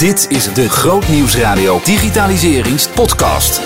Dit is de Grootnieuwsradio Digitaliseringspodcast.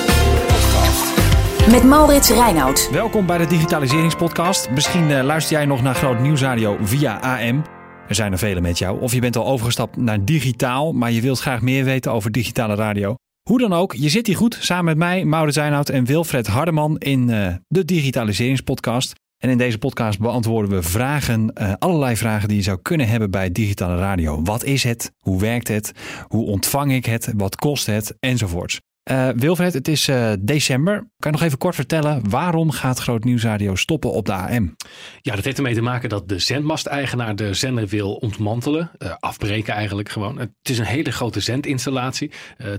Met Maurits Reinoud. Welkom bij de Digitaliseringspodcast. Misschien uh, luister jij nog naar Groot Nieuwsradio via AM. Er zijn er vele met jou. Of je bent al overgestapt naar digitaal, maar je wilt graag meer weten over digitale radio. Hoe dan ook, je zit hier goed samen met mij, Maurits Reinoud en Wilfred Hardeman in uh, de Digitaliseringspodcast. En in deze podcast beantwoorden we vragen, uh, allerlei vragen die je zou kunnen hebben bij digitale radio. Wat is het? Hoe werkt het? Hoe ontvang ik het? Wat kost het? Enzovoorts. Uh, Wilfred, het is uh, december. Kan je nog even kort vertellen waarom gaat Groot Nieuwsradio stoppen op de AM? Ja, dat heeft ermee te maken dat de zendmasteigenaar de zender wil ontmantelen. Uh, afbreken eigenlijk gewoon. Het is een hele grote zendinstallatie.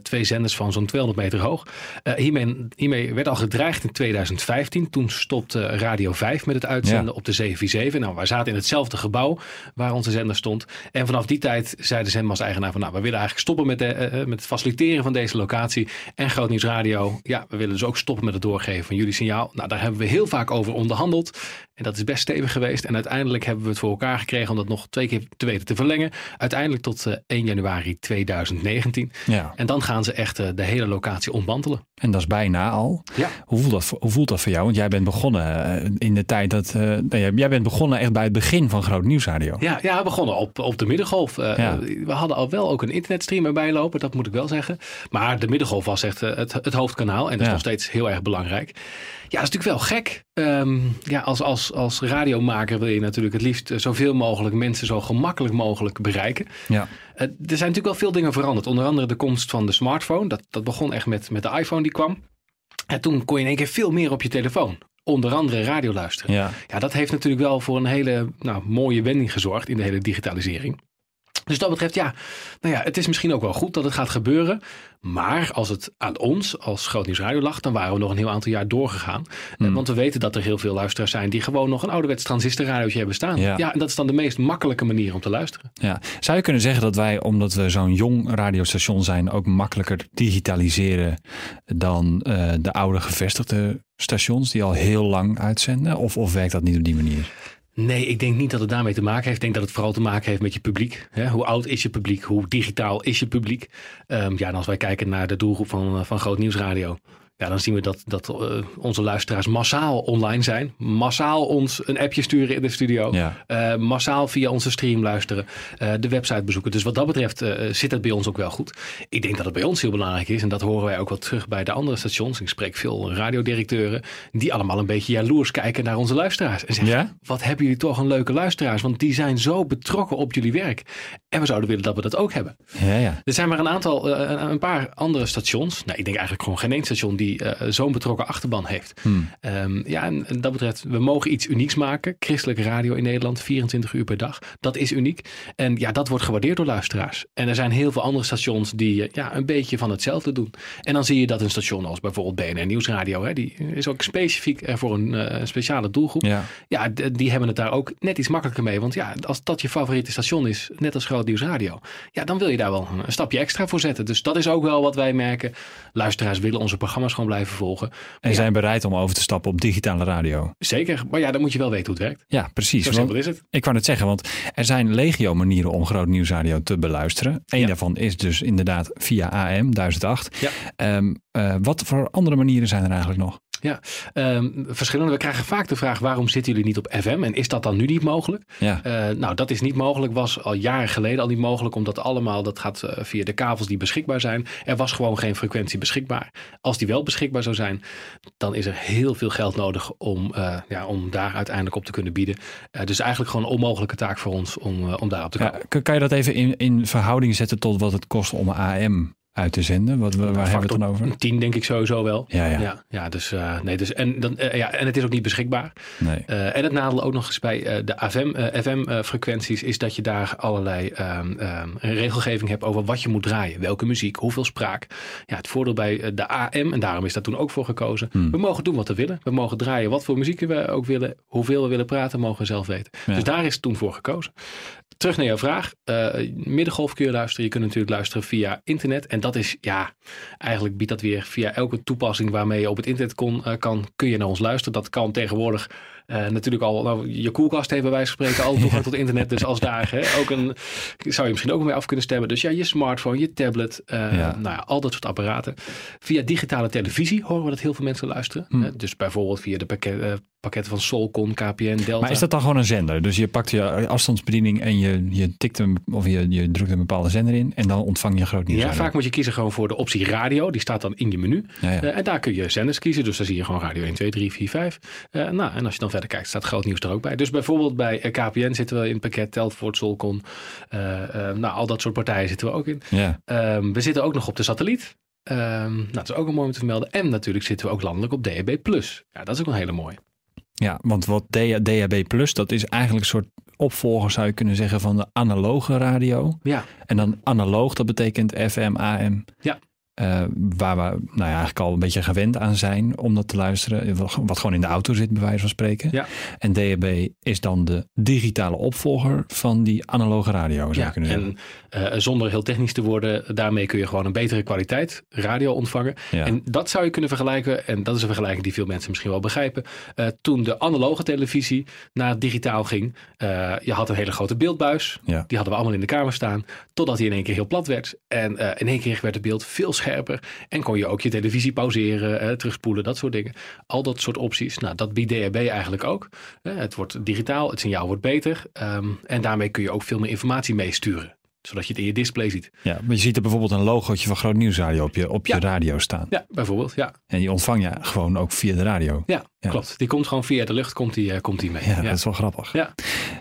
twee zenders van zo'n 200 meter hoog. hiermee, hiermee, werd al gedreigd in 2015. Toen stopte Radio 5 met het uitzenden ja. op de 747. Nou, wij zaten in hetzelfde gebouw waar onze zender stond. En vanaf die tijd zei de zendmasteigenaar van... nou, we willen eigenlijk stoppen met, de, met het faciliteren van deze locatie... En Groot Nieuws Radio, ja, we willen dus ook stoppen met het doorgeven van jullie signaal. Nou, daar hebben we heel vaak over onderhandeld. En dat is best stevig geweest. En uiteindelijk hebben we het voor elkaar gekregen om dat nog twee keer te weten te verlengen. Uiteindelijk tot uh, 1 januari 2019. Ja. En dan gaan ze echt uh, de hele locatie ontmantelen. En dat is bijna al. Ja. Hoe, voelt dat, hoe voelt dat voor jou? Want jij bent begonnen uh, in de tijd dat. Uh, jij bent begonnen echt bij het begin van Groot Nieuwsradio. Ja, ja begonnen op, op de Middengolf. Ja. We hadden al wel ook een internetstream erbij lopen, dat moet ik wel zeggen. Maar de Middengolf was echt het, het hoofdkanaal. En dat is nog steeds heel erg belangrijk. Ja, dat is natuurlijk wel gek. Um, ja, als, als, als radiomaker wil je natuurlijk het liefst zoveel mogelijk mensen zo gemakkelijk mogelijk bereiken. Ja. Uh, er zijn natuurlijk wel veel dingen veranderd. Onder andere de komst van de smartphone. Dat, dat begon echt met, met de iPhone die kwam. En toen kon je in één keer veel meer op je telefoon. Onder andere radio luisteren. Ja. ja, dat heeft natuurlijk wel voor een hele nou, mooie wending gezorgd in de hele digitalisering. Dus dat betreft, ja, nou ja, het is misschien ook wel goed dat het gaat gebeuren. Maar als het aan ons als Groot Nieuws Radio lag, dan waren we nog een heel aantal jaar doorgegaan. Mm. Want we weten dat er heel veel luisteraars zijn die gewoon nog een ouderwets transistorradiootje hebben staan. Ja. ja, en dat is dan de meest makkelijke manier om te luisteren. Ja. Zou je kunnen zeggen dat wij, omdat we zo'n jong radiostation zijn, ook makkelijker digitaliseren dan uh, de oude gevestigde stations die al heel lang uitzenden? Of, of werkt dat niet op die manier? Nee, ik denk niet dat het daarmee te maken heeft. Ik denk dat het vooral te maken heeft met je publiek. Hoe oud is je publiek? Hoe digitaal is je publiek? Um, ja, en als wij kijken naar de doelgroep van, van Groot Nieuwsradio ja, dan zien we dat, dat uh, onze luisteraars massaal online zijn. Massaal ons een appje sturen in de studio. Ja. Uh, massaal via onze stream luisteren. Uh, de website bezoeken. Dus wat dat betreft zit het bij ons ook wel goed. Ik denk dat het bij ons heel belangrijk is. En dat horen wij ook wel terug bij de andere stations. Ik spreek veel radiodirecteuren. Die allemaal een beetje jaloers kijken naar onze luisteraars. En zeggen, ja? wat hebben jullie toch een leuke luisteraars. Want die zijn zo betrokken op jullie werk. En we zouden willen dat we dat ook hebben. Ja, ja. Er zijn maar een aantal, een paar andere stations. Nou, ik denk eigenlijk gewoon geen één station die die uh, zo'n betrokken achterban heeft. Hmm. Um, ja, en, en, dat betreft, we mogen iets unieks maken. Christelijke radio in Nederland, 24 uur per dag. Dat is uniek. En ja, dat wordt gewaardeerd door luisteraars. En er zijn heel veel andere stations die uh, ja, een beetje van hetzelfde doen. En dan zie je dat een station als bijvoorbeeld BNR Nieuwsradio, hè, die is ook specifiek er voor een uh, speciale doelgroep. Ja, ja die hebben het daar ook net iets makkelijker mee. Want ja, als dat je favoriete station is, net als Groot Nieuwsradio, ja, dan wil je daar wel een stapje extra voor zetten. Dus dat is ook wel wat wij merken. Luisteraars willen onze programma's gewoon blijven volgen. En ja, zijn bereid om over te stappen op digitale radio. Zeker, maar ja, dan moet je wel weten hoe het werkt. Ja, precies. Zo simpel is het. Ik wou het zeggen, want er zijn legio manieren om groot nieuwsradio te beluisteren. Eén ja. daarvan is dus inderdaad via AM 1008. Ja. Um, uh, wat voor andere manieren zijn er eigenlijk nog? Ja, um, verschillende. We krijgen vaak de vraag: waarom zitten jullie niet op FM? En is dat dan nu niet mogelijk? Ja. Uh, nou, dat is niet mogelijk. Was al jaren geleden al niet mogelijk, omdat allemaal dat gaat uh, via de kavels die beschikbaar zijn. Er was gewoon geen frequentie beschikbaar. Als die wel beschikbaar zou zijn, dan is er heel veel geld nodig om, uh, ja, om daar uiteindelijk op te kunnen bieden. dus eigenlijk gewoon een onmogelijke taak voor ons om, om daarop te komen. Ja, kan je dat even in, in verhouding zetten tot wat het kost om AM uit te zenden? Wat, waar nou, hebben we het dan over? Tien denk ik sowieso wel. Ja, ja. ja, ja dus, uh, nee, dus en, dan, uh, ja, en het is ook niet beschikbaar. Nee. Uh, en het nadeel ook nog eens bij de FM-frequenties is dat je daar allerlei um, um, regelgeving hebt over wat je moet draaien. Welke muziek, hoeveel spraak. Ja, het voordeel bij de AM, en daarom is dat toen ook voor gekozen. Hmm. We mogen doen wat we willen. We mogen draaien wat voor muziek we ook willen. Hoeveel we willen praten, mogen we zelf weten. Ja. Dus daar is het toen voor gekozen. Terug naar jouw vraag. middengolf kun je luisteren. Je kunt natuurlijk luisteren via internet. En dat is, ja, eigenlijk biedt dat weer via elke toepassing waarmee je op het internet kon, uh, kan, kun je naar ons luisteren. Dat kan tegenwoordig Uh, natuurlijk al, nou, je koelkast heeft bij wijze van spreken al toegang tot internet. Dus als daar hè, ook een, zou je misschien ook mee af kunnen stemmen. Dus ja, je smartphone, je tablet, uh, Nou ja, al dat soort apparaten. Via digitale televisie horen we dat heel veel mensen luisteren. Hm. dus bijvoorbeeld via de pakket, pakketten van Solcon, KPN, Delta. Maar is dat dan gewoon een zender? Dus je pakt je afstandsbediening en je, je tikt hem of je, je drukt een bepaalde zender in en dan ontvang je groot nieuws. Ja, vaak moet je kiezen gewoon voor de optie radio. Die staat dan in je menu. Ja, ja. Uh, en daar kun je zenders kiezen. Dus dan zie je gewoon radio 1, 2, 3, 4, 5. Uh, nou, en als je dan verder kijkt, staat groot nieuws er ook bij. Dus bijvoorbeeld bij uh, KPN zitten we in het pakket, Telfort, Solcon. Uh, nou, al dat soort partijen zitten we ook in. Ja. Um, we zitten ook nog op de satelliet. Um, nou, dat is ook een mooi om te vermelden. En natuurlijk zitten we ook landelijk op DAB+. Ja, dat is ook een hele mooie. Ja, want wat DAB Plus, dat is eigenlijk een soort opvolger, zou je kunnen zeggen, van de analoge radio. Ja. En dan analoog, dat betekent FM, AM. Ja. Uh, waar we nou ja, eigenlijk al een beetje gewend aan zijn om dat te luisteren. Wat gewoon in de auto zit, bij wijze van spreken. Ja. En DAB is dan de digitale opvolger van die analoge radio. Zou ja, kunnen en uh, zonder heel technisch te worden, daarmee kun je gewoon een betere kwaliteit radio ontvangen. Ja. En dat zou je kunnen vergelijken, en dat is een vergelijking die veel mensen misschien wel begrijpen. Uh, toen de analoge televisie naar digitaal ging, je had een hele grote beeldbuis. Die hadden we allemaal in de kamer staan. Totdat die in één keer heel plat werd. En in één keer werd het beeld veel scherper scherper. En kon je ook je televisie pauzeren, eh, terugspoelen, dat soort dingen. Al dat soort opties. Nou, dat biedt DHB eigenlijk ook. het wordt digitaal, het signaal wordt beter. Um, en daarmee kun je ook veel meer informatie meesturen zodat je het in je display ziet. Ja, maar je ziet er bijvoorbeeld een logootje van Groot Nieuwsradio op je, op je radio staan. Ja, bijvoorbeeld, ja. En die ontvang je gewoon ook via de radio. Ja, klopt. Die komt gewoon via de lucht, komt die, uh, komt die mee. Ja, dat is wel grappig. Ja,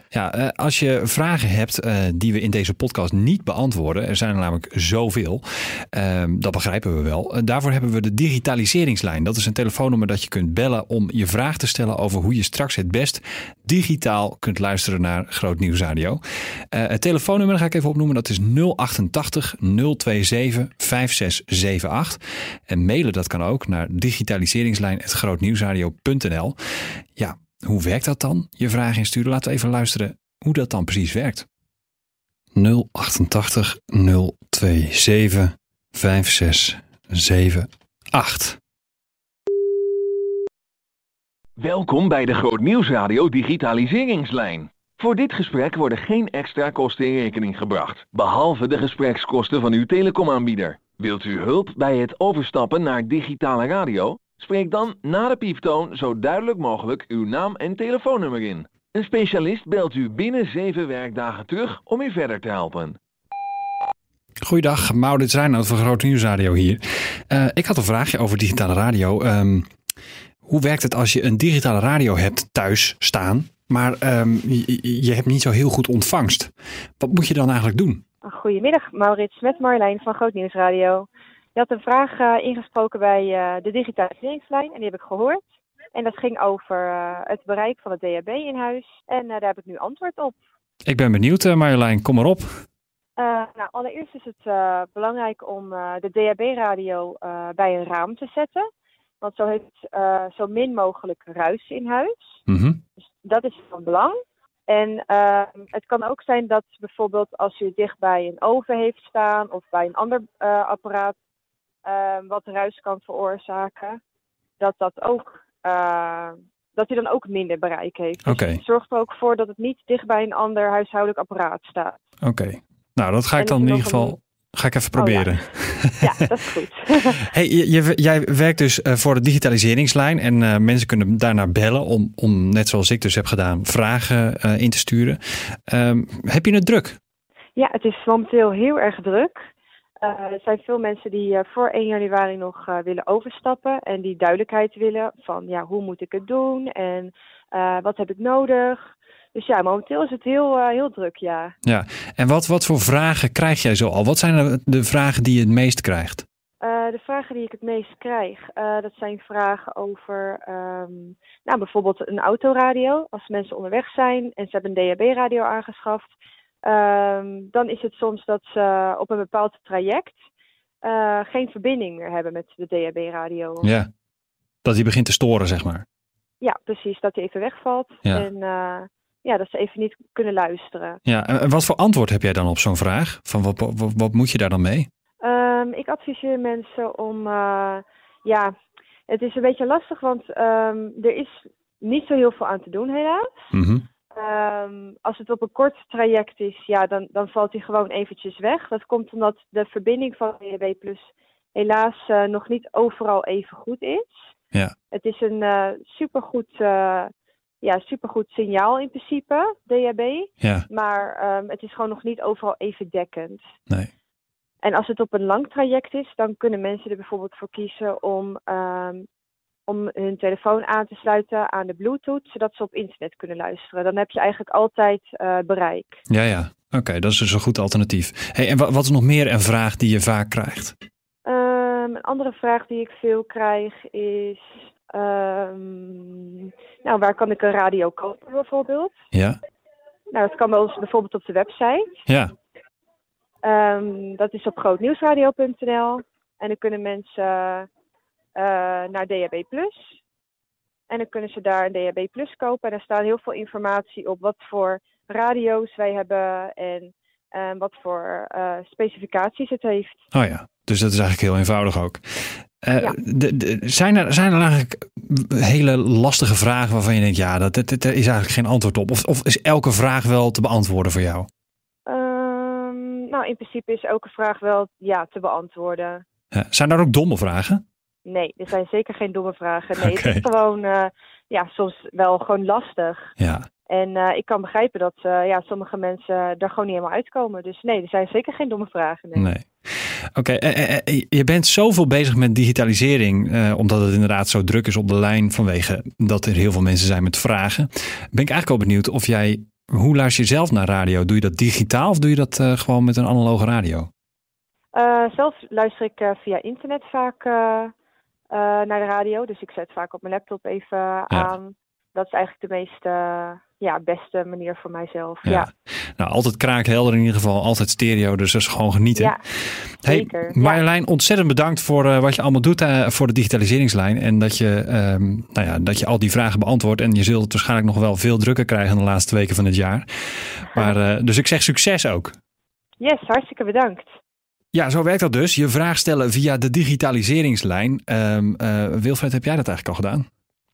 ja uh, als je vragen hebt uh, die we in deze podcast niet beantwoorden, er zijn er namelijk zoveel, ehm, dat begrijpen we wel. daarvoor hebben we de digitaliseringslijn. Dat is een telefoonnummer dat je kunt bellen om je vraag te stellen over hoe je straks het best digitaal kunt luisteren naar Groot Nieuwsradio. het telefoonnummer ga ik even opnoemen dat is 088 027 5678. En mailen dat kan ook naar digitaliseringslijn.grootnieuwsradio.nl. Ja, hoe werkt dat dan? Je vraag insturen. Laten we even luisteren hoe dat dan precies werkt. 088 027 5678. Welkom bij de Groot Nieuwsradio Digitaliseringslijn. Voor dit gesprek worden geen extra kosten in rekening gebracht, behalve de gesprekskosten van uw telecomaanbieder. Wilt u hulp bij het overstappen naar digitale radio? Spreek dan na de pieptoon zo duidelijk mogelijk uw naam en telefoonnummer in. Een specialist belt u binnen 7 werkdagen terug om u verder te helpen. Goeiedag, Maurits Reinoud van Groot Nieuwsradio hier. Uh, ik had een vraagje over digitale radio. Um, hoe werkt het als je een digitale radio hebt thuis staan maar um, je, je, hebt niet zo heel goed ontvangst. Wat moet je dan eigenlijk doen? Goedemiddag, Maurits met Marjolein van Groot Radio. Je had een vraag uh, ingesproken bij uh, de digitaliseringslijn en die heb ik gehoord. En dat ging over uh, het bereik van het DHB in huis. En daar heb ik nu antwoord op. Ik ben benieuwd, Marjolein. Kom maar op. nou, allereerst is het belangrijk om de DHB-radio bij een raam te zetten. Want zo heeft zo min mogelijk ruis in huis. Mm dus dat is van belang. En uh, het kan ook zijn dat bijvoorbeeld als je dicht bij een oven heeft staan of bij een ander uh, apparaat wat ruis kan veroorzaken, dat dat ook uh, dat hij dan ook minder bereik heeft. Okay. Dus zorg er ook voor dat het niet dicht bij een ander huishoudelijk apparaat staat. Oké. Nou, dat ga ik dan in ieder geval Ga ik even proberen. Oh, ja. dat is goed. hey, je, jij werkt dus uh, voor de digitaliseringslijn en uh, mensen kunnen daarnaar bellen om, om, net zoals ik dus heb gedaan, vragen uh, in te sturen. Um, heb je het druk? Ja, het is momenteel heel erg druk. Er zijn veel mensen die voor 1 januari nog willen overstappen en die duidelijkheid willen van ja, hoe moet ik het doen en wat heb ik nodig. Dus ja, momenteel is het heel, uh, heel druk, ja. Ja, en wat, wat voor vragen krijg jij zo al? Wat zijn de vragen die je het meest krijgt? Uh, de vragen die ik het meest krijg, uh, dat zijn vragen over um, nou, bijvoorbeeld een autoradio. Als mensen onderweg zijn en ze hebben een DHB-radio aangeschaft, um, dan is het soms dat ze op een bepaald traject geen verbinding meer hebben met de DHB-radio. Ja, dat die begint te storen, zeg maar. Ja, precies, dat die even wegvalt. Ja. En ja, dat ze even niet kunnen luisteren. Ja, en wat voor antwoord heb jij dan op zo'n vraag? Van wat, wat, wat, moet je daar dan mee? Um, ik adviseer mensen om, uh, ja, het is een beetje lastig, want um, er is niet zo heel veel aan te doen, helaas. Mhm. Ehm, als het op een kort traject is, ja, dan, dan valt hij gewoon eventjes weg. Dat komt omdat de verbinding van DHB Plus helaas uh, nog niet overal even goed is. Ja. Het is een uh, supergoed, uh, ja, supergoed signaal in principe, DHB. Ja. Maar um, het is gewoon nog niet overal even dekkend. Nee. En als het op een lang traject is, dan kunnen mensen er bijvoorbeeld voor kiezen om um, om hun telefoon aan te sluiten aan de Bluetooth, zodat ze op internet kunnen luisteren. Dan heb je eigenlijk altijd uh, bereik. Ja, ja. Oké, dat is dus een goed alternatief. Hey, en wat is nog meer een vraag die je vaak krijgt? Um, een andere vraag die ik veel krijg is... Um, nou, waar kan ik een radio kopen bijvoorbeeld? Ja. Nou, dat kan bij ons bijvoorbeeld op de website. Ja. Um, dat is op grootnieuwsradio.nl. En dan kunnen mensen naar DHB. En dan kunnen ze daar een DHB Plus kopen. En daar staat heel veel informatie op wat voor radio's wij hebben en uh, wat voor uh, specificaties het heeft. Oh ja, dus dat is eigenlijk heel eenvoudig ook. Ja. De, de, zijn, er, zijn er eigenlijk hele lastige vragen waarvan je denkt, ja, dat, dat, dat is eigenlijk geen antwoord op? Of, of is elke vraag wel te beantwoorden voor jou? Um, nou, in principe is elke vraag wel ja, te beantwoorden. Ja. Zijn er ook domme vragen? Nee, er zijn zeker geen domme vragen. Nee, het is gewoon uh, ja, soms wel gewoon lastig. Ja. En uh, ik kan begrijpen dat uh, ja, sommige mensen er gewoon niet helemaal uitkomen. Dus nee, er zijn zeker geen domme vragen. Nee. nee. Oké, okay. je bent zoveel bezig met digitalisering, omdat het inderdaad zo druk is op de lijn vanwege dat er heel veel mensen zijn met vragen. Ben ik eigenlijk wel benieuwd of jij, hoe luister je zelf naar radio? Doe je dat digitaal of doe je dat gewoon met een analoge radio? Zelf luister ik via internet vaak uh, naar de radio. Dus ik zet vaak op mijn laptop even ja. aan. Dat is eigenlijk de meest ja, beste manier voor mijzelf. Ja. ja. Nou, altijd kraakhelder in ieder geval. Altijd stereo, dus dat is gewoon genieten. Ja, zeker. Hey, Marjolein, ontzettend bedankt voor wat je allemaal doet voor de digitaliseringslijn. En dat je, um, nou ja, dat je al die vragen beantwoordt. En je zult het waarschijnlijk nog wel veel drukker krijgen de laatste weken van het jaar. Maar, dus ik zeg succes ook. Yes, hartstikke bedankt. Ja, zo werkt dat dus. Je vraag stellen via de digitaliseringslijn. Um, uh, Wilfred, heb jij dat eigenlijk al gedaan?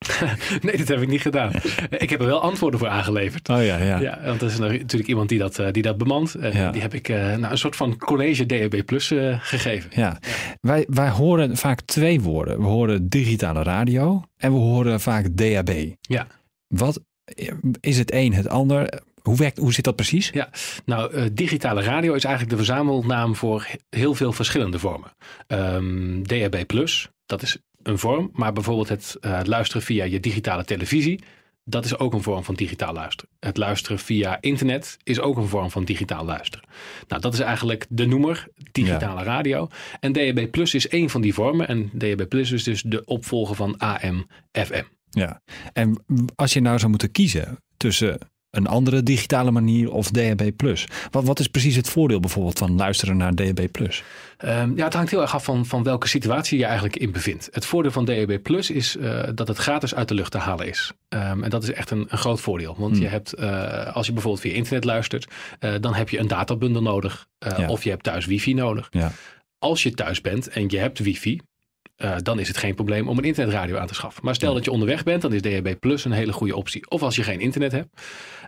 nee, dat heb ik niet gedaan. ik heb er wel antwoorden voor aangeleverd. Oh ja, ja. ja want er is natuurlijk iemand die dat, die dat bemant. En ja. die heb ik uh, nou, een soort van college DAB Plus uh, gegeven. Ja. ja. Wij, wij horen vaak twee woorden. We horen digitale radio en we horen vaak DAB. Ja. Wat is het een het ander? Hoe, werkt, hoe zit dat precies? Ja, nou, uh, digitale radio is eigenlijk de verzamelnaam voor heel veel verschillende vormen. Um, DAB Plus, dat is een vorm, maar bijvoorbeeld het uh, luisteren via je digitale televisie, dat is ook een vorm van digitaal luisteren. Het luisteren via internet is ook een vorm van digitaal luisteren. Nou, dat is eigenlijk de noemer, digitale ja. radio. En DAB Plus is één van die vormen. En DAB Plus is dus de opvolger van AM, FM. Ja, en als je nou zou moeten kiezen tussen een andere digitale manier of DAB+. Wat, wat is precies het voordeel bijvoorbeeld van luisteren naar DAB+. Um, ja, het hangt heel erg af van, van welke situatie je eigenlijk in bevindt. Het voordeel van DAB Plus is uh, dat het gratis uit de lucht te halen is. Um, en dat is echt een, een groot voordeel. Want hmm. je hebt, uh, als je bijvoorbeeld via internet luistert, uh, dan heb je een databundel nodig. Ja. Of je hebt thuis wifi nodig. Ja. Als je thuis bent en je hebt wifi, uh, dan is het geen probleem om een internetradio aan te schaffen. Maar stel dat je onderweg bent, dan is DHB Plus een hele goede optie. Of als je geen internet hebt.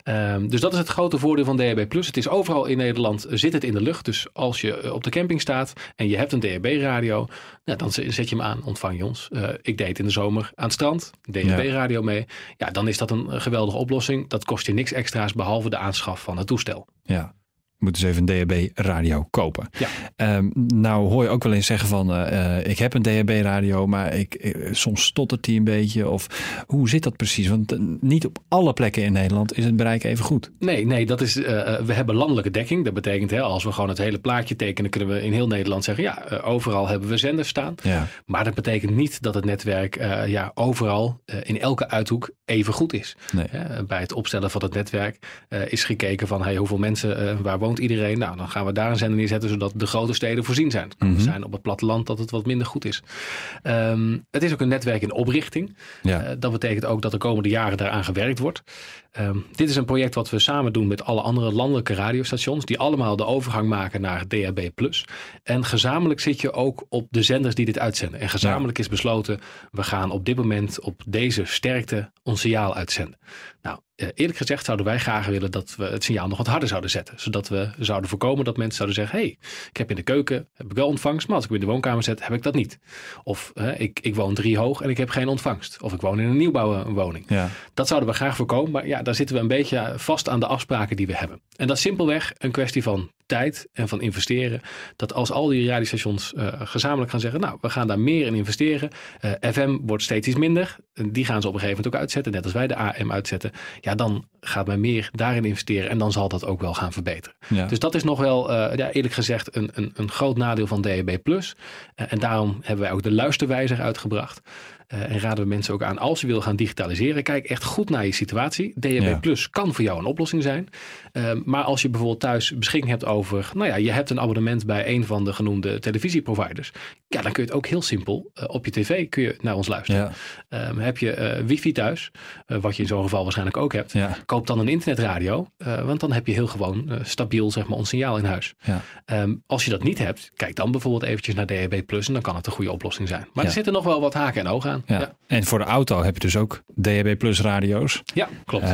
Um, dus dat is het grote voordeel van DHB Plus. Het is overal in Nederland, zit het in de lucht. Dus als je op de camping staat en je hebt een DHB radio, nou, dan zet je hem aan, ontvang je ons. Uh, ik deed in de zomer aan het strand, DHB radio ja. mee. Ja, dan is dat een geweldige oplossing. Dat kost je niks extra's behalve de aanschaf van het toestel. Ja, moet dus even een DHB-radio kopen. Ja. Um, nou hoor je ook wel eens zeggen van, uh, ik heb een DHB-radio, maar ik, ik, soms stottert die een beetje. Of hoe zit dat precies? Want uh, niet op alle plekken in Nederland is het bereik even goed. Nee, nee, dat is, uh, we hebben landelijke dekking. Dat betekent, hè, als we gewoon het hele plaatje tekenen, kunnen we in heel Nederland zeggen, ja, overal hebben we zenders staan. Ja. Maar dat betekent niet dat het netwerk ja, overal in elke uithoek even goed is. Nee. bij het opstellen van het netwerk is gekeken van, hey, hoeveel mensen, waar wonen woont iedereen. Nou, dan gaan we daar een zender neerzetten zodat de grote steden voorzien zijn. Het kan mm zijn op het platteland dat het wat minder goed is. Ehm, het is ook een netwerk in oprichting. Ja. Uh, dat betekent ook dat de komende jaren daaraan gewerkt wordt. Ehm, dit is een project wat we samen doen met alle andere landelijke radiostations, die allemaal de overgang maken naar DAB+. En gezamenlijk zit je ook op de zenders die dit uitzenden. En gezamenlijk is besloten, we gaan op dit moment op deze sterkte ons signaal uitzenden. Nou, eh, eerlijk gezegd zouden wij graag willen dat we het signaal nog wat harder zouden zetten. Zodat we zouden voorkomen dat mensen zouden zeggen, hey, ik heb in de keuken heb ik wel ontvangst, maar als ik hem in de woonkamer zet, heb ik dat niet. Of ik, ik woon drie hoog en ik heb geen ontvangst. Of ik woon in een nieuwbouwwoning. Ja. Dat zouden we graag voorkomen, maar ja, daar zitten we een beetje vast aan de afspraken die we hebben. En dat is simpelweg een kwestie van tijd en van investeren. Dat als al die radiostations uh, gezamenlijk gaan zeggen, nou, we gaan daar meer in investeren. Uh, eh, FM wordt steeds iets minder. En die gaan ze op een gegeven moment ook uitzetten, net als wij de AM uitzetten. Ja, dan gaat men meer daarin investeren en dan zal dat ook wel gaan verbeteren. Dus dat is nog wel, uh, ja, eerlijk gezegd, een, een, een groot nadeel van DAB+. en daarom hebben wij ook de luisterwijzer uitgebracht. Uh, en raden we mensen ook aan, als je wil gaan digitaliseren, kijk echt goed naar je situatie. DHB Plus kan voor jou een oplossing zijn. Uh, maar als je bijvoorbeeld thuis beschikking hebt over, nou ja, je hebt een abonnement bij een van de genoemde televisieproviders. Ja, dan kun je het ook heel simpel uh, op je tv kun je naar ons luisteren. Ja. Um, heb je wifi thuis, wat je in zo'n geval waarschijnlijk ook hebt, ja. koop dan een internetradio. want dan heb je heel gewoon stabiel zeg maar ons signaal in huis. Um, als je dat niet hebt, kijk dan bijvoorbeeld eventjes naar DHB Plus en dan kan het een goede oplossing zijn. Maar er zitten nog wel wat haken en ogen aan. Ja. En voor de auto heb je dus ook DHB Plus radio's. Ja, klopt.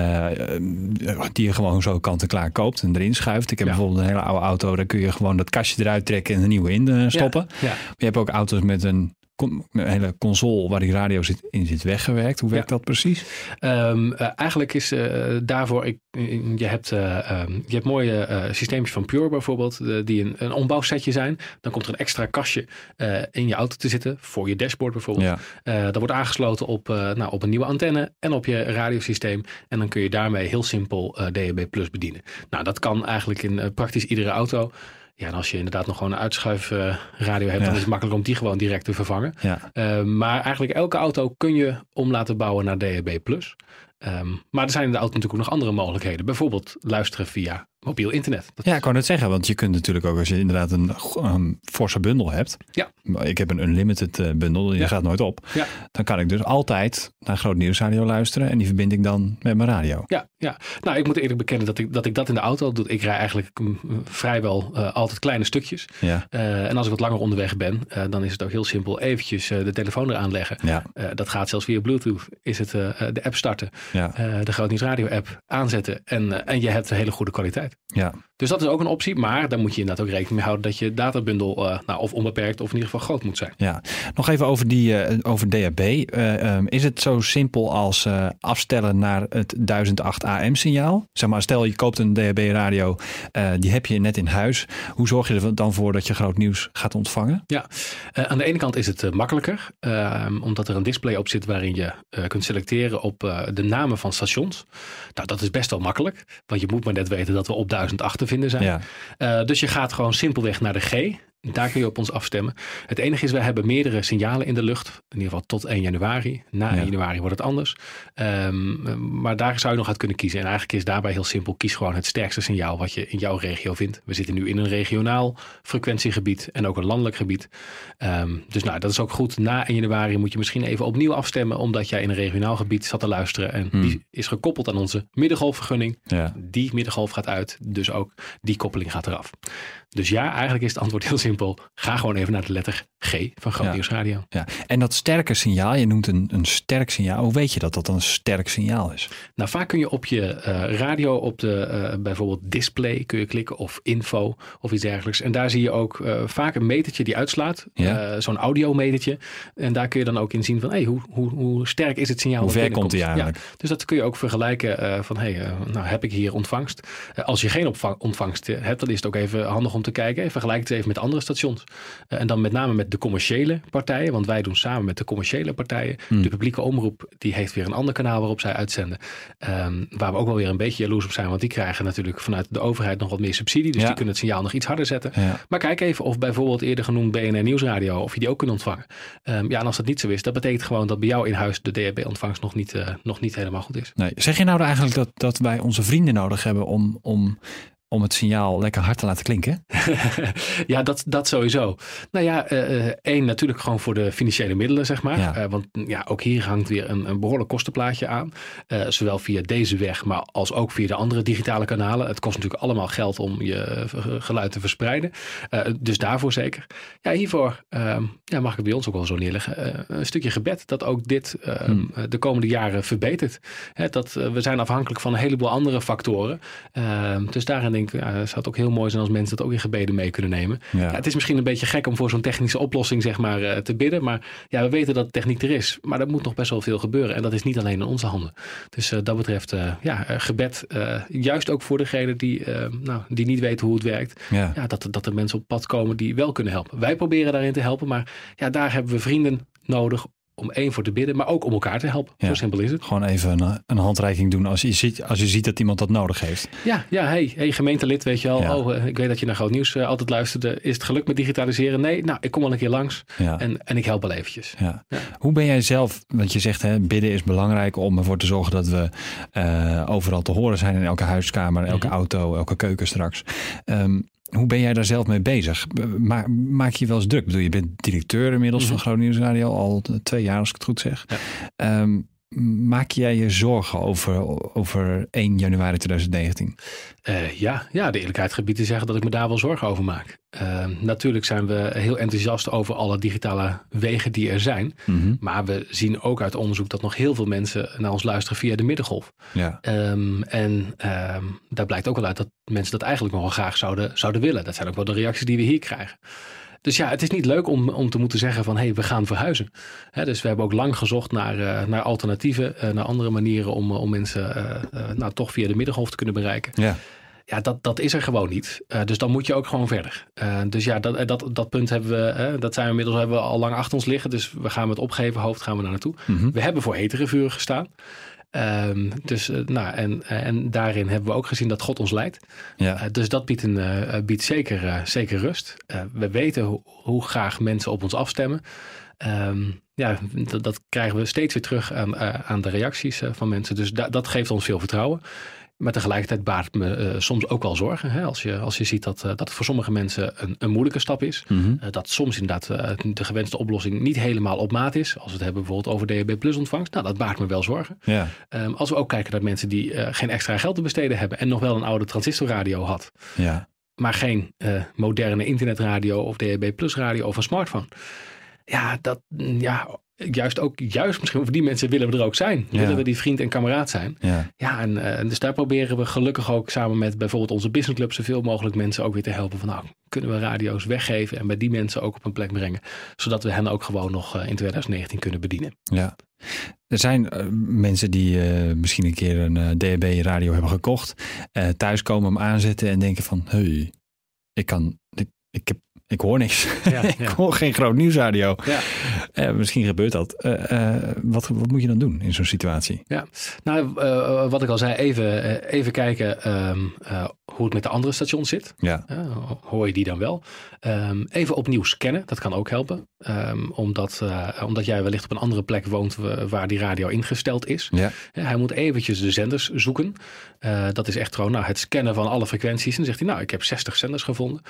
Die je gewoon zo kant-en-klaar koopt en erin schuift. Ik heb bijvoorbeeld een hele oude auto. Daar kun je gewoon dat kastje eruit trekken en een nieuwe in uh, stoppen. Ja. Je hebt ook auto's met een een hele console waar die radio zit, in zit weggewerkt. Hoe werkt dat precies? Um, uh, eigenlijk is uh, daarvoor, ik, je, hebt, uh, um, je hebt mooie systeempjes van Pure bijvoorbeeld, die een, een ombouwsetje zijn. Dan komt er een extra kastje in je auto te zitten, voor je dashboard bijvoorbeeld. Ja. dat wordt aangesloten op, nou, op een nieuwe antenne en op je radiosysteem. En dan kun je daarmee heel simpel DAB Plus bedienen. Nou, dat kan eigenlijk in praktisch iedere auto. Ja, en als je inderdaad nog gewoon een uitschuifradio hebt, dan is het makkelijk om die gewoon direct te vervangen. Ja. Uh, maar eigenlijk elke auto kun je om laten bouwen naar DAB+. Um, maar er zijn in de auto natuurlijk ook nog andere mogelijkheden. Bijvoorbeeld luisteren via mobiel internet. ja, ik kan het zeggen, want je kunt natuurlijk ook als je inderdaad een, een forse bundel hebt. Ja. Ik heb een unlimited uh, bundel, die gaat nooit op. Ja. Dan kan ik dus altijd naar Groot Nieuwsradio luisteren en die verbind ik dan met mijn radio. Ja, ja. nou ik moet eerlijk bekennen dat ik dat, ik dat in de auto doe. Ik rij eigenlijk mm, vrijwel uh, altijd kleine stukjes. Ja. Uh, en als ik wat langer onderweg ben, dan is het ook heel simpel eventjes de telefoon eraan leggen. Ja. dat gaat zelfs via Bluetooth. Is het de app starten, ja. de Groot Nieuwsradio app aanzetten en, en je hebt een hele goede kwaliteit. Ja. Dus dat is ook een optie, maar daar moet je inderdaad ook rekening mee houden dat je databundel uh, nou, of onbeperkt of in ieder geval groot moet zijn. Ja, nog even over, die, uh, over DHB. Uh, um, is het zo simpel als afstellen naar het 1008 AM signaal? Zeg maar, stel je koopt een DHB radio, die heb je net in huis. Hoe zorg je er dan voor dat je groot nieuws gaat ontvangen? Ja, aan de ene kant is het makkelijker, ehm, omdat er een display op zit waarin je kunt selecteren op de namen van stations. Nou, dat is best wel makkelijk, want je moet maar net weten dat we op 1008 te vinden zijn. Ja. Uh, dus je gaat gewoon simpelweg naar de G. Daar kun je op ons afstemmen. Het enige is, we hebben meerdere signalen in de lucht. In ieder geval tot 1 januari. Na 1 januari wordt het anders. Um, maar daar zou je nog uit kunnen kiezen. En eigenlijk is daarbij heel simpel. Kies gewoon het sterkste signaal wat je in jouw regio vindt. We zitten nu in een regionaal frequentiegebied. En ook een landelijk gebied. Um, dus nou, dat is ook goed. Na 1 januari moet je misschien even opnieuw afstemmen. Omdat jij in een regionaal gebied zat te luisteren. En hmm. die is gekoppeld aan onze middengolfvergunning. Ja. Die middengolf gaat uit. Dus ook die koppeling gaat eraf. Dus ja, eigenlijk is het antwoord heel simpel. Ga gewoon even naar de letter G van Groot Nieuws Radio. Ja. En dat sterke signaal, je noemt een, een sterk signaal. Hoe weet je dat dat een sterk signaal is? Nou, vaak kun je op je uh, radio, op de uh, bijvoorbeeld display kun je klikken of info of iets dergelijks. En daar zie je ook uh, vaak een metertje die uitslaat. Ja. Zo'n audiometertje. En daar kun je dan ook in zien van hey, hoe, hoe, hoe sterk is het signaal? Hoe ver komt hij eigenlijk? Ja. Dus dat kun je ook vergelijken van hey, nou heb ik hier ontvangst. als je geen ontvangst hebt, dan is het ook even handig om te kijken. En vergelijk het even met andere stations. en dan met name met de commerciële partijen, want wij doen samen met de commerciële partijen. Hmm. De publieke omroep die heeft weer een ander kanaal waarop zij uitzenden. Um, waar we ook wel weer een beetje jaloers op zijn, want die krijgen natuurlijk vanuit de overheid nog wat meer subsidie. Dus die kunnen het signaal nog iets harder zetten. Maar kijk even of bijvoorbeeld eerder genoemd BNR Nieuwsradio, of je die ook kunt ontvangen. Um, ja, en als dat niet zo is, dat betekent gewoon dat bij jou in huis de DHB-ontvangst nog niet, uh, nog niet helemaal goed is. Nee. Zeg je nou eigenlijk dat, dat wij onze vrienden nodig hebben om, om om het signaal lekker hard te laten klinken? ja, dat, dat sowieso. Nou ja, één natuurlijk gewoon voor de financiële middelen, zeg maar. want ja, ook hier hangt weer een, een behoorlijk kostenplaatje aan. zowel via deze weg, maar als ook via de andere digitale kanalen. Het kost natuurlijk allemaal geld om je geluid te verspreiden. dus daarvoor zeker. Ja, hiervoor ehm, ja, mag ik bij ons ook wel zo neerleggen. een stukje gebed dat ook dit ehm, hmm. de komende jaren verbetert. dat, we zijn afhankelijk van een heleboel andere factoren. Ehm, dus daarin denk ja, zou het ook heel mooi zijn als mensen dat ook in gebeden mee kunnen nemen. Ja. het is misschien een beetje gek om voor zo'n technische oplossing zeg maar, uh, te bidden. Maar ja, we weten dat de techniek er is. Maar er moet nog best wel veel gebeuren. En dat is niet alleen in onze handen. Dus uh, dat betreft, uh, ja, gebed. juist ook voor degene die, nou, die niet weten hoe het werkt. Ja. ja. dat, dat er mensen op pad komen die wel kunnen helpen. Wij proberen daarin te helpen. Maar ja, daar hebben we vrienden nodig om één voor te bidden, maar ook om elkaar te helpen. Zo simpel is het. Gewoon even een, een, handreiking doen als je, ziet, als je ziet dat iemand dat nodig heeft. Ja, ja hey, hey gemeentelid, weet je wel. Oh, eh, ik weet dat je naar Groot Nieuws uh, altijd luisterde. Is het gelukt met digitaliseren? Nee, nou, ik kom wel een keer langs en, en ik help wel eventjes. Ja. Hoe ben jij zelf, want je zegt hè, bidden is belangrijk om ervoor te zorgen dat we uh, overal te horen zijn in elke huiskamer, elke mhm. auto, elke keuken straks. Um, hoe ben jij daar zelf mee bezig? maak je wel eens druk? Ik bedoel, je bent directeur inmiddels mm -hmm. van Groningen Radio al twee jaar, als ik het goed zeg. Ja. Ehm, Maak jij je zorgen over, over 1 januari 2019? Uh, ja, ja, de eerlijkheid gebied te zeggen dat ik me daar wel zorgen over maak. Uh, natuurlijk zijn we heel enthousiast over alle digitale wegen die er zijn. Mm Maar we zien ook uit onderzoek dat nog heel veel mensen naar ons luisteren via de middengolf. Ja. Um, en um, daar blijkt ook wel uit dat mensen dat eigenlijk nog wel graag zouden, zouden willen. Dat zijn ook wel de reacties die we hier krijgen. Dus ja, het is niet leuk om, om te moeten zeggen van hé, hey, we gaan verhuizen. dus we hebben ook lang gezocht naar, uh, naar alternatieven, uh, naar andere manieren om, om mensen uh, nou, toch via de middengolf te kunnen bereiken. Ja. Ja, dat, dat is er gewoon niet. dus dan moet je ook gewoon verder. dus ja, dat, dat, dat punt hebben we, dat zijn we inmiddels hebben we al lang achter ons liggen. Dus we gaan met opgeven hoofd gaan we daar naartoe. Mm We hebben voor hetere vuren gestaan. Um, dus, uh, nou, en, en daarin hebben we ook gezien dat God ons leidt. Ja. Uh, dus dat biedt, een, uh, biedt zeker, zeker rust. we weten ho hoe graag mensen op ons afstemmen. Um, ja, dat, dat, krijgen we steeds weer terug aan, aan de reacties van mensen. Dus da dat geeft ons veel vertrouwen. Maar tegelijkertijd baart me uh, soms ook wel zorgen. Hè? Als, je, als je ziet dat, uh, dat het voor sommige mensen een, een moeilijke stap is. Mm -hmm. uh, dat soms inderdaad de gewenste oplossing niet helemaal op maat is. Als we het hebben bijvoorbeeld over DHB Plus ontvangst. Nou, dat baart me wel zorgen. Ja. Um, als we ook kijken naar mensen die geen extra geld te besteden hebben. En nog wel een oude transistorradio had. Ja. Maar geen moderne internetradio of DHB Plus radio of een smartphone. Ja, dat, ja, juist ook, juist misschien voor die mensen willen we er ook zijn. Willen we die vriend en kameraad zijn. Ja, ja en uh, dus daar proberen we gelukkig ook samen met bijvoorbeeld onze businessclub zoveel mogelijk mensen ook weer te helpen. Van nou, kunnen we radio's weggeven en bij die mensen ook op een plek brengen. Zodat we hen ook gewoon nog uh, in 2019 kunnen bedienen. Ja. Er zijn uh, mensen die misschien een keer een DHB radio hebben gekocht. thuis komen hem aanzetten en denken van, hey, ik kan, ik, ik heb ik hoor niks. Ja, ik hoor geen groot nieuwsradio. Ja. Uh, misschien gebeurt dat. Uh, uh, wat, wat moet je dan doen in zo'n situatie? Ja, nou, wat ik al zei, even, even kijken um, hoe het met de andere stations zit. Ja. hoor je die dan wel? Um, even opnieuw scannen, dat kan ook helpen. Um, omdat, omdat jij wellicht op een andere plek woont waar die radio ingesteld is. Ja. hij moet eventjes de zenders zoeken. dat is echt gewoon nou, het scannen van alle frequenties. En dan zegt hij, nou, ik heb 60 zenders gevonden.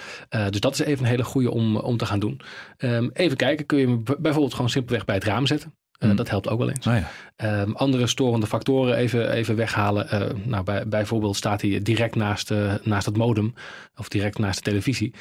dus dat is even een hele goede om, om te gaan doen. Um, even kijken, kun je hem bijvoorbeeld gewoon simpelweg bij het raam zetten. Uh, Dat helpt ook wel eens. Oh ja. um, andere storende factoren even, even weghalen. Uh, nou, bij, bijvoorbeeld staat hij direct naast, uh, naast het modem of direct naast de televisie.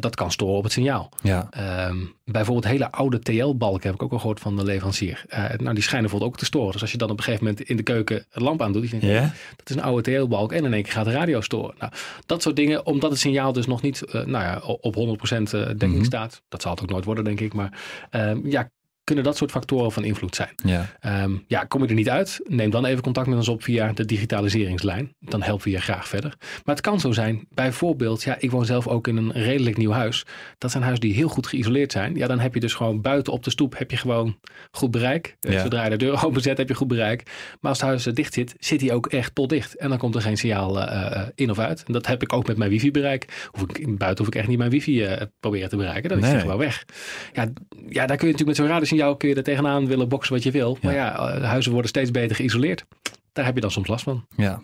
dat kan storen op het signaal. Ja. Um, bijvoorbeeld hele oude TL-balken heb ik ook al gehoord van de leverancier. nou, die schijnen bijvoorbeeld ook te storen. Dus als je dan op een gegeven moment in de keuken een lamp denk je, yeah. dat is een oude TL-balk en in één keer gaat de radio storen. Nou, dat soort dingen, omdat het signaal dus nog niet nou ja, op 100% dekking mm -hmm. staat. Dat zal het ook nooit worden, denk ik. Maar ehm, ja, kunnen dat soort factoren van invloed zijn. Ja. Um, ja, kom je er niet uit, neem dan even contact met ons op via de digitaliseringslijn. Dan helpen we je graag verder. Maar het kan zo zijn, bijvoorbeeld, ja, ik woon zelf ook in een redelijk nieuw huis. Dat zijn huizen die heel goed geïsoleerd zijn. Ja, dan heb je dus gewoon buiten op de stoep heb je gewoon goed bereik. Ja. Zodra je de deur openzet heb je goed bereik. Maar als het huis dicht zit, zit hij ook echt potdicht. En dan komt er geen signaal uh, in of uit. En dat heb ik ook met mijn wifi bereik. Hoef ik, buiten hoef ik echt niet mijn wifi uh, proberen te bereiken. Dan is nee. het gewoon weg. Ja, ja, daar kun je natuurlijk met zo'n radio jou kun je er tegenaan willen boksen wat je wil. Maar ja, eh, huizen worden steeds beter geïsoleerd. Daar heb je dan soms last van. Ja.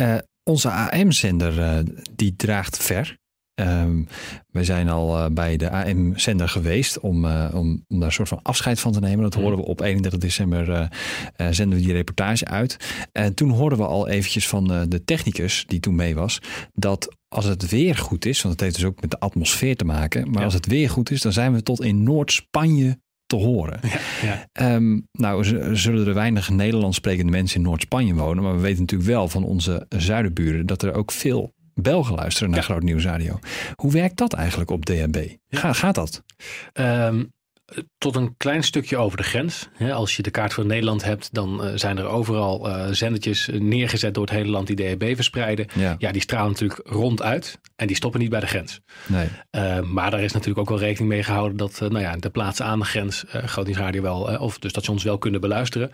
Uh, onze AM-zender die draagt ver. Um, we zijn al uh, bij de AM-zender geweest om, uh, om, om, daar een soort van afscheid van te nemen. Dat hoorden we op 31 december, uh, zenden we die reportage uit. En toen hoorden we al eventjes van de technicus die toen mee was, dat als het weer goed is, want het heeft dus ook met de atmosfeer te maken, maar ja. als het weer goed is, dan zijn we tot in Noord-Spanje te horen. Ja, ja. Um, nou, zullen er weinig Nederlands sprekende mensen in Noord-Spanje wonen, maar we weten natuurlijk wel van onze zuidenburen dat er ook veel Belgen luisteren naar ja. Groot Nieuwsradio. Hoe werkt dat eigenlijk op DHB? Ga, gaat dat? Um, tot een klein stukje over de grens. Als je de kaart van Nederland hebt, dan uh, zijn er overal uh, zendertjes neergezet door het hele land die DHB verspreiden. Ja. ja, die stralen natuurlijk ronduit en die stoppen niet bij de grens. Nee. Uh, maar daar is natuurlijk ook wel rekening mee gehouden dat nou ja, de plaatsen aan de grens uh, Radio wel, of de stations wel kunnen beluisteren.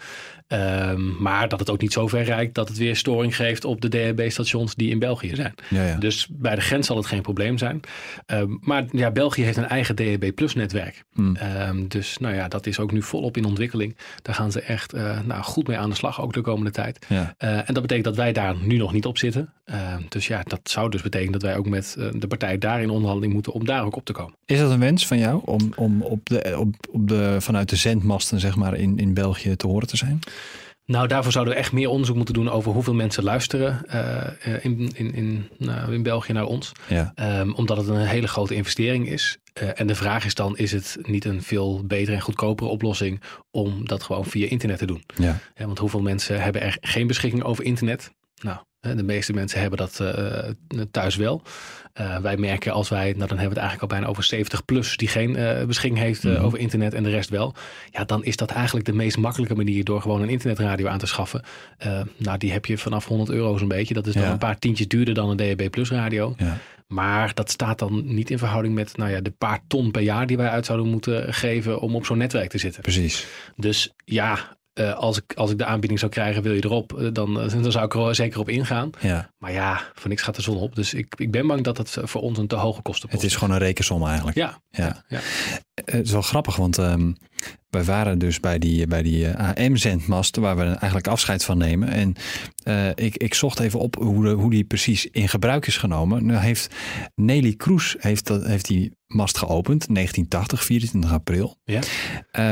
Ehm, maar dat het ook niet zo ver reikt dat het weer storing geeft op de DHB-stations die in België zijn. Ja, ja. Dus bij de grens zal het geen probleem zijn. Ehm, maar ja, België heeft een eigen DHB Plus netwerk. Hmm. Um, dus nou ja, dat is ook nu volop in ontwikkeling. Daar gaan ze echt uh, nou, goed mee aan de slag, ook de komende tijd. Ja. Uh, en dat betekent dat wij daar nu nog niet op zitten. dus ja, dat zou dus betekenen dat wij ook met uh, de partij daar in onderhandeling moeten om daar ook op te komen. Is dat een wens van jou om, om op de, op, op de, vanuit de zendmasten zeg maar, in, in België te horen te zijn? Nou, daarvoor zouden we echt meer onderzoek moeten doen over hoeveel mensen luisteren uh, in, in, in, nou, in België naar ons. Ja. Um, omdat het een hele grote investering is. Uh, en de vraag is dan, is het niet een veel betere en goedkopere oplossing om dat gewoon via internet te doen? Ja. ja want hoeveel mensen hebben er geen beschikking over internet? Nou, de meeste mensen hebben dat uh, thuis wel. Uh, wij merken als wij, nou dan hebben we het eigenlijk al bijna over 70 plus die geen uh, beschikking heeft mm -hmm. over internet en de rest wel. Ja, dan is dat eigenlijk de meest makkelijke manier door gewoon een internetradio aan te schaffen. nou, die heb je vanaf 100 euro zo'n beetje. Dat is dan ja. een paar tientjes duurder dan een DAB plus radio. Ja. Maar dat staat dan niet in verhouding met nou ja, de paar ton per jaar die wij uit zouden moeten geven om op zo'n netwerk te zitten. Precies. Dus ja, uh, als, ik, als ik de aanbieding zou krijgen, wil je erop, uh, dan, dan zou ik er zeker op ingaan. Ja. Maar ja, voor niks gaat de zon op. Dus ik, ik ben bang dat het voor ons een te hoge kosten Het is gewoon een rekensom eigenlijk. Ja. ja. ja. Het is wel grappig, want um, wij waren dus bij die, bij die AM-zendmast waar we eigenlijk afscheid van nemen. En uh, ik, ik zocht even op hoe, de, hoe die precies in gebruik is genomen. Nu heeft Nelly Kroes heeft, dat, heeft die mast geopend, 1980, 24 april. Ja.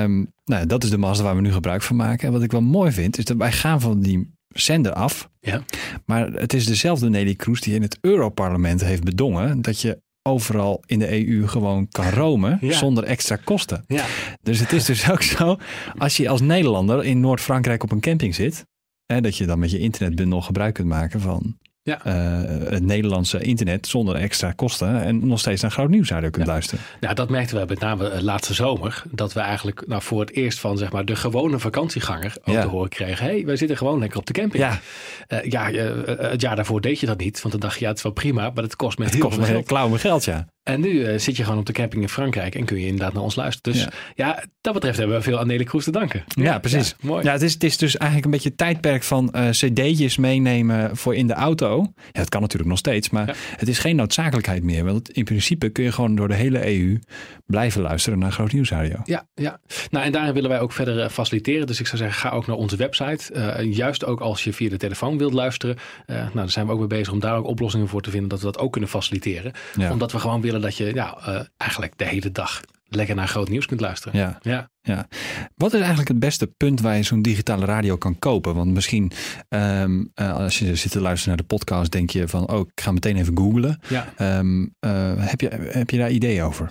Um, nou, dat is de mast waar we nu gebruik van maken. En wat ik wel mooi vind, is dat wij gaan van die zender af. Ja. Maar het is dezelfde Nelly Kroes die in het Europarlement heeft bedongen dat je overal in de EU gewoon kan romen ja. zonder extra kosten. Ja. Dus het is dus ook zo, als je als Nederlander in Noord-Frankrijk op een camping zit, hè, dat je dan met je internetbundel gebruik kunt maken van ja. Uh, het Nederlandse internet zonder extra kosten en nog steeds naar groot nieuws kunt ja. luisteren. Ja, dat merkten we met name uh, laatste zomer. Dat we eigenlijk nou, voor het eerst van zeg maar, de gewone vakantieganger ook ja. te horen kregen. hey, wij zitten gewoon lekker op de camping. Ja, uh, ja het jaar daarvoor deed je dat niet. Want dan dacht je, ja, het is wel prima, maar het kost me heel kost veel geld. klauw met geld, ja. En nu uh, zit je gewoon op de camping in Frankrijk en kun je inderdaad naar ons luisteren. Dus ja, ja dat betreft hebben we veel aan Nelly Kroes te danken. Ja, ja precies. Ja, mooi. Ja, het, is, het is dus eigenlijk een beetje het tijdperk van uh, cd'tjes meenemen voor in de auto. Ja, dat kan natuurlijk nog steeds, maar het is geen noodzakelijkheid meer. Want in principe kun je gewoon door de hele EU blijven luisteren naar Groot Nieuwsradio. Ja, ja. Nou, en daarin willen wij ook verder uh, faciliteren. Dus ik zou zeggen, ga ook naar onze website. juist ook als je via de telefoon wilt luisteren. nou, daar zijn we ook mee bezig om daar ook oplossingen voor te vinden. Dat we dat ook kunnen faciliteren. Omdat we gewoon willen dat je ja, eigenlijk de hele dag lekker naar groot nieuws kunt luisteren. Ja. Ja. ja. Wat is eigenlijk het beste punt waar je zo'n digitale radio kan kopen? Want misschien um, uh, als je zit te luisteren naar de podcast, denk je van, oh, ik ga meteen even googlen. Ja. Um, uh, heb, je, heb je daar ideeën over?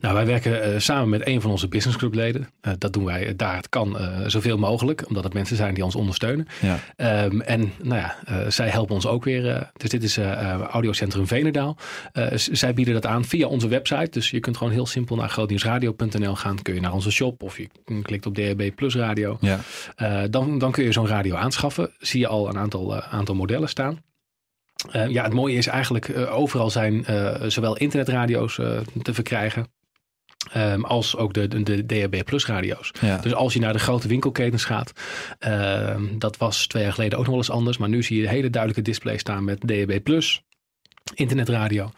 Nou, wij werken uh, samen met een van onze business group leden. Uh, dat doen wij daar het kan zoveel mogelijk, omdat het mensen zijn die ons ondersteunen. Ja. Um, en nou ja, zij helpen ons ook weer. dus dit is Audiocentrum Venendaal. zij bieden dat aan via onze website. Dus je kunt gewoon heel simpel naar grootnieuwsradio.nl gaan. Kun je naar onze shop of je klikt op DHB Plus Radio. Ja. dan, dan kun je zo'n radio aanschaffen. Zie je al een aantal, aantal modellen staan. Uh, ja, het mooie is eigenlijk, uh, overal zijn uh, zowel internetradio's te verkrijgen. Um, als ook de, de, de DHB Plus radio's. Ja. Dus als je naar de grote winkelketens gaat, uh, dat was twee jaar geleden ook nog wel eens anders. Maar nu zie je hele duidelijke display staan met DHB Plus. Internetradio.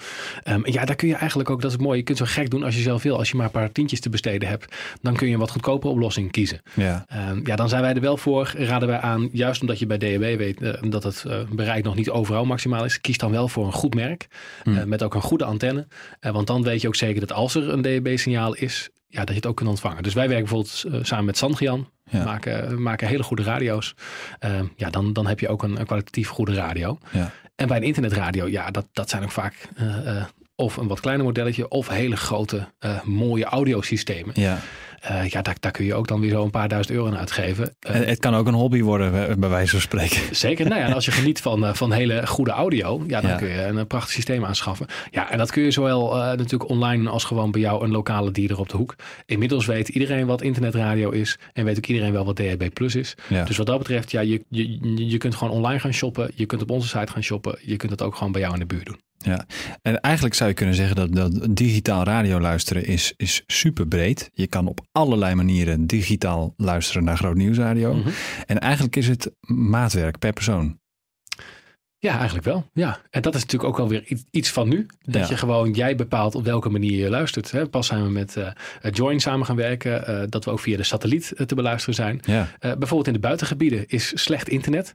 Um, ja, daar kun je eigenlijk ook, dat is mooi, je kunt zo gek doen als je zelf wil. Als je maar een paar tientjes te besteden hebt, dan kun je een wat goedkopere oplossing kiezen. Ja, um, ja dan zijn wij er wel voor, raden wij aan, juist omdat je bij DAB weet uh, dat het uh, bereik nog niet overal maximaal is, kies dan wel voor een goed merk, hmm. uh, met ook een goede antenne. want dan weet je ook zeker dat als er een DAB-signaal is, ja, dat je het ook kunt ontvangen. Dus wij werken bijvoorbeeld samen met Sandrian, ja. maken, maken hele goede radio's. Uh, ja, dan, dan heb je ook een, een kwalitatief goede radio. Ja. En bij een internetradio, ja, dat, dat zijn ook vaak uh, uh, of een wat kleiner modelletje of hele grote uh, mooie audiosystemen. Ja. Uh, ja, daar, daar kun je ook dan weer zo een paar duizend euro aan uitgeven. Uh, en het kan ook een hobby worden, bij wijze van spreken. Zeker. Nou ja, en als je geniet van, van hele goede audio, ja, dan ja. kun je een, prachtig systeem aanschaffen. Ja, en dat kun je zowel natuurlijk online als gewoon bij jou een lokale dier op de hoek. Inmiddels weet iedereen wat internetradio is en weet ook iedereen wel wat DHB Plus is. Ja. Dus wat dat betreft, ja, je, je, je kunt gewoon online gaan shoppen. Je kunt op onze site gaan shoppen. Je kunt het ook gewoon bij jou in de buurt doen. Ja, en eigenlijk zou je kunnen zeggen dat, dat digitaal radio luisteren is, is super breed. Je kan op allerlei manieren digitaal luisteren naar groot nieuwsradio. Mm -hmm. En eigenlijk is het maatwerk per persoon. Ja, eigenlijk wel. Ja. En dat is natuurlijk ook alweer iets van nu. Dat ja. je gewoon, jij bepaalt op welke manier je luistert. Hè. Pas zijn we met uh, Join samen gaan werken. Uh, dat we ook via de satelliet uh, te beluisteren zijn. Ja. bijvoorbeeld in de buitengebieden is slecht internet.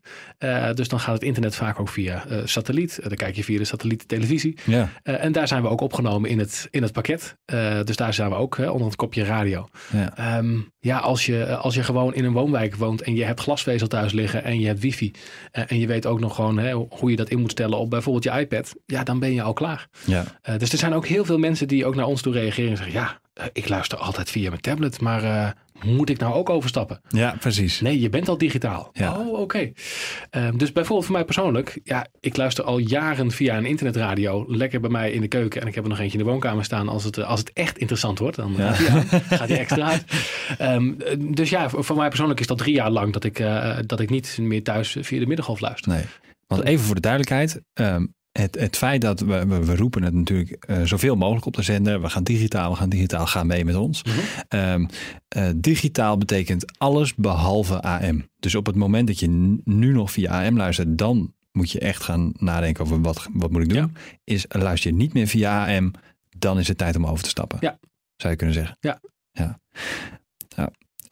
dus dan gaat het internet vaak ook via satelliet. dan kijk je via de satelliettelevisie. Ja. en daar zijn we ook opgenomen in het, in het pakket. dus daar zijn we ook onder het kopje radio. Ja, um, ja als, je, als je gewoon in een woonwijk woont en je hebt glasvezel thuis liggen en je hebt wifi. en je weet ook nog gewoon... Hoe je dat in moet stellen op bijvoorbeeld je iPad, ja, dan ben je al klaar. Ja. Uh, dus er zijn ook heel veel mensen die ook naar ons toe reageren en zeggen, ja, uh, ik luister altijd via mijn tablet, maar uh, moet ik nou ook overstappen? Ja, precies. Nee, je bent al digitaal. Ja. Oh, oké. Okay. dus bijvoorbeeld voor mij persoonlijk, ja, ik luister al jaren via een internetradio, lekker bij mij in de keuken en ik heb er nog eentje in de woonkamer staan. Als het, als het echt interessant wordt, dan ja. gaat hij extra uit. Um, dus ja, voor mij persoonlijk is dat drie jaar lang dat ik, dat ik niet meer thuis via de middengolf luister. Nee. Want even voor de duidelijkheid. Um, het, het feit dat we, we, we roepen het natuurlijk uh, zoveel mogelijk op de zender. We gaan digitaal, we gaan digitaal, gaan mee met ons. Mm -hmm. um, uh, digitaal betekent alles behalve AM. Dus op het moment dat je nu nog via AM luistert, dan moet je echt gaan nadenken over wat, wat moet ik doen. Ja. Is luister je niet meer via AM, dan is het tijd om over te stappen. Ja. Zou je kunnen zeggen. Ja. ja.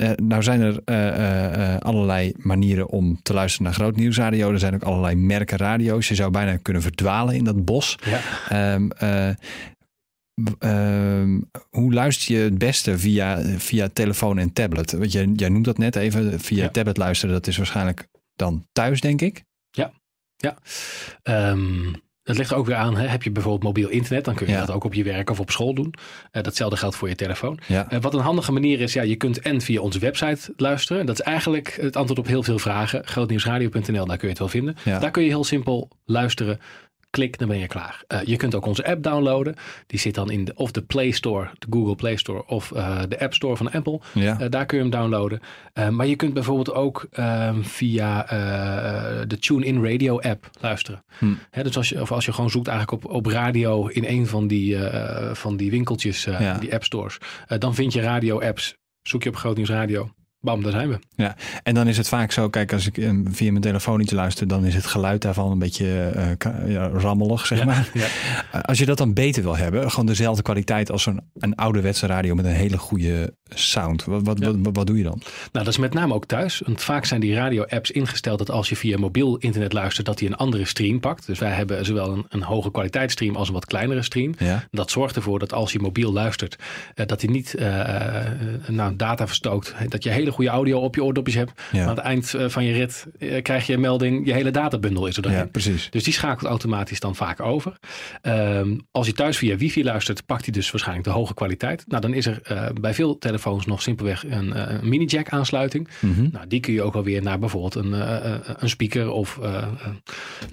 Uh, nou zijn er uh, uh, allerlei manieren om te luisteren naar groot nieuwsradio. Er zijn ook allerlei merken radio's. Je zou bijna kunnen verdwalen in dat bos. Ja. Um, um, hoe luister je het beste via, via telefoon en tablet? Want jij, jij noemt dat net even. Via ja. tablet luisteren, dat is waarschijnlijk dan thuis, denk ik. Ja, ja. Um... Dat ligt er ook weer aan. Hè? Heb je bijvoorbeeld mobiel internet, dan kun je ja. dat ook op je werk of op school doen. Uh, datzelfde geldt voor je telefoon. Ja. Uh, wat een handige manier is, ja, je kunt en via onze website luisteren. Dat is eigenlijk het antwoord op heel veel vragen. Grootnieuwsradio.nl, daar kun je het wel vinden. Ja. Daar kun je heel simpel luisteren Klik, dan ben je klaar. Uh, je kunt ook onze app downloaden. Die zit dan in de, of de Play Store, de Google Play Store of uh, de App Store van Apple. Ja. Uh, daar kun je hem downloaden. maar je kunt bijvoorbeeld ook ehm, via de TuneIn Radio app luisteren. Hm. Hè, dus als je, of als je gewoon zoekt eigenlijk op, op radio in een van die, van die winkeltjes, ja. die app stores. dan vind je radio apps. Zoek je op Groot Nieuws Radio. Bam, daar zijn we. Ja, en dan is het vaak zo, kijk, als ik via mijn telefoon iets luister, dan is het geluid daarvan een beetje uh, ja, rammelig, zeg ja, maar. Ja. Als je dat dan beter wil hebben, gewoon dezelfde kwaliteit als een, een ouderwetse radio met een hele goede sound. Wat, wat, wat, wat, doe je dan? Nou, dat is met name ook thuis. Want vaak zijn die radio-apps ingesteld dat als je via mobiel internet luistert, dat hij een andere stream pakt. Dus wij hebben zowel een, een hoge kwaliteitsstream als een wat kleinere stream. Dat zorgt ervoor dat als je mobiel luistert, uh, dat hij niet uh, nou, data verstookt. Dat je hele goede audio op je oordopjes hebt. Ja. aan het eind van je rit krijg je een melding, je hele databundel is er doorheen. Ja, precies. Dus die schakelt automatisch dan vaak over. Um, als je thuis via wifi luistert, pakt hij dus waarschijnlijk de hoge kwaliteit. Nou, dan is er bij veel telefoons nog simpelweg een, een mini-jack aansluiting. Mm -hmm. Nou, die kun je ook alweer naar bijvoorbeeld een, een speaker of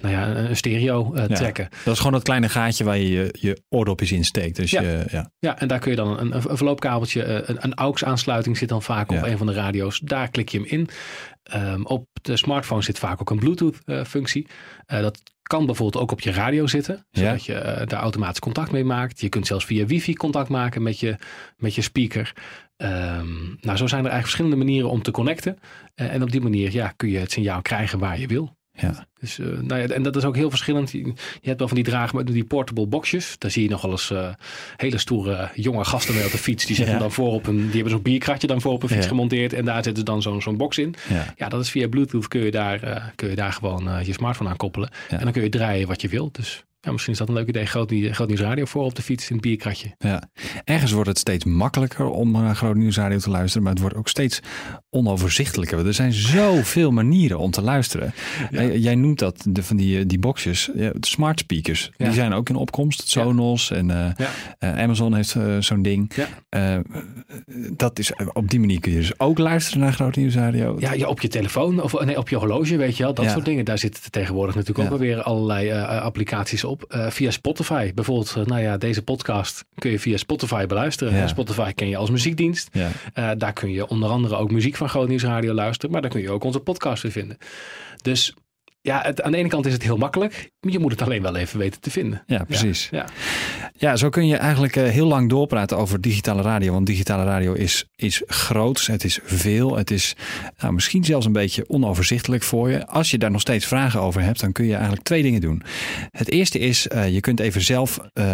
nou ja, een stereo trekken. Dat is gewoon dat kleine gaatje waar je je, je oordopjes in steekt. Dus ja. Je, ja. ja, en daar kun je dan een, een verloopkabeltje, een, een AUX aansluiting zit dan vaak op een van de radio's. Daar klik je hem in. Um, op de smartphone zit vaak ook een Bluetooth uh, functie. Uh, dat kan bijvoorbeeld ook op je radio zitten, zodat ja. je uh, daar automatisch contact mee maakt. Je kunt zelfs via wifi contact maken met je, met je speaker. Um, nou, zo zijn er eigenlijk verschillende manieren om te connecten. en op die manier ja, kun je het signaal krijgen waar je wil. Ja. Dus, uh, nou ja, en dat is ook heel verschillend. Je, hebt wel van die dragen, die portable boxjes. Daar zie je nog wel eens uh, hele stoere jonge gasten mee op de fiets. Die zetten dan voor op een, die hebben zo'n bierkratje dan voor op een fiets gemonteerd. En daar zetten ze dan zo'n zo'n box in. Ja. ja. dat is via Bluetooth kun je daar, uh, kun je daar gewoon je smartphone aan koppelen. En dan kun je draaien wat je wilt. Dus ja, misschien is dat een leuk idee. Groot, groot Nieuwsradio voor op de fiets in het bierkratje. Ja. Ergens wordt het steeds makkelijker om naar Groot Nieuwsradio te luisteren. Maar het wordt ook steeds onoverzichtelijker. Er zijn zoveel manieren om te luisteren. Jij noemt dat de, van die, die boxjes. Ja, smart speakers. Die zijn ook in opkomst. Sonos en uh, uh, Amazon heeft uh, zo'n ding. dat is, op die manier kun je dus ook luisteren naar Groot Nieuwsradio. Ja, ja, op je telefoon of nee, op je horloge weet je wel. Dat soort dingen. Daar zitten tegenwoordig natuurlijk ook wel weer allerlei applicaties op. via Spotify bijvoorbeeld. nou ja, deze podcast kun je via Spotify beluisteren. Spotify ken je als muziekdienst. daar kun je onder andere ook muziek van Groot Nieuwsradio luisteren. Maar dan kun je ook onze podcast weer vinden. Dus ja, het, aan de ene kant is het heel makkelijk. Je moet het alleen wel even weten te vinden. Ja, precies. Ja, ja. zo kun je eigenlijk uh, heel lang doorpraten over digitale radio. Want digitale radio is, is groot. Het is veel. Het is nou, misschien zelfs een beetje onoverzichtelijk voor je. Als je daar nog steeds vragen over hebt, dan kun je eigenlijk twee dingen doen. Het eerste is, uh, je kunt even zelf uh,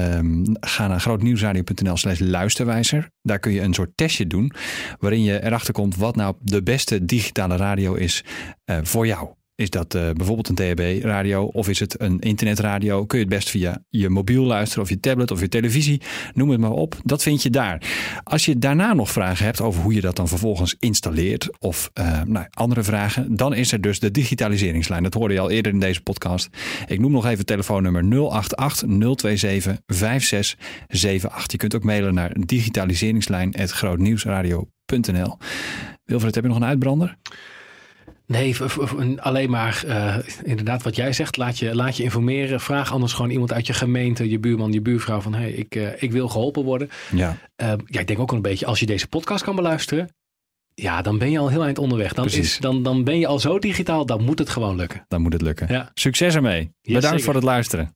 gaan naar grootnieuwsradio.nl slash luisterwijzer. Daar kun je een soort testje doen. Waarin je erachter komt wat nou de beste digitale radio is uh, voor jou. Is dat uh, bijvoorbeeld een DHB-radio of is het een internetradio? Kun je het best via je mobiel luisteren of je tablet of je televisie. Noem het maar op. Dat vind je daar. Als je daarna nog vragen hebt over hoe je dat dan vervolgens installeert of uh, nou, andere vragen, dan is er dus de digitaliseringslijn. Dat hoorde je al eerder in deze podcast. Ik noem nog even telefoonnummer 088 027 5678. Je kunt ook mailen naar digitaliseringslijn.grootnieuwsradio.nl. Wilfred, heb je nog een uitbrander? Nee, alleen maar uh, inderdaad wat jij zegt. Laat je, laat je informeren. Vraag anders gewoon iemand uit je gemeente, je buurman, je buurvrouw van hey, ik, uh, ik wil geholpen worden. Ja. Uh, ja, ik denk ook een beetje als je deze podcast kan beluisteren. Ja, dan ben je al heel eind onderweg. Dan, is, dan, dan ben je al zo digitaal, dan moet het gewoon lukken. Dan moet het lukken. Ja. Succes ermee. Bedankt voor het luisteren.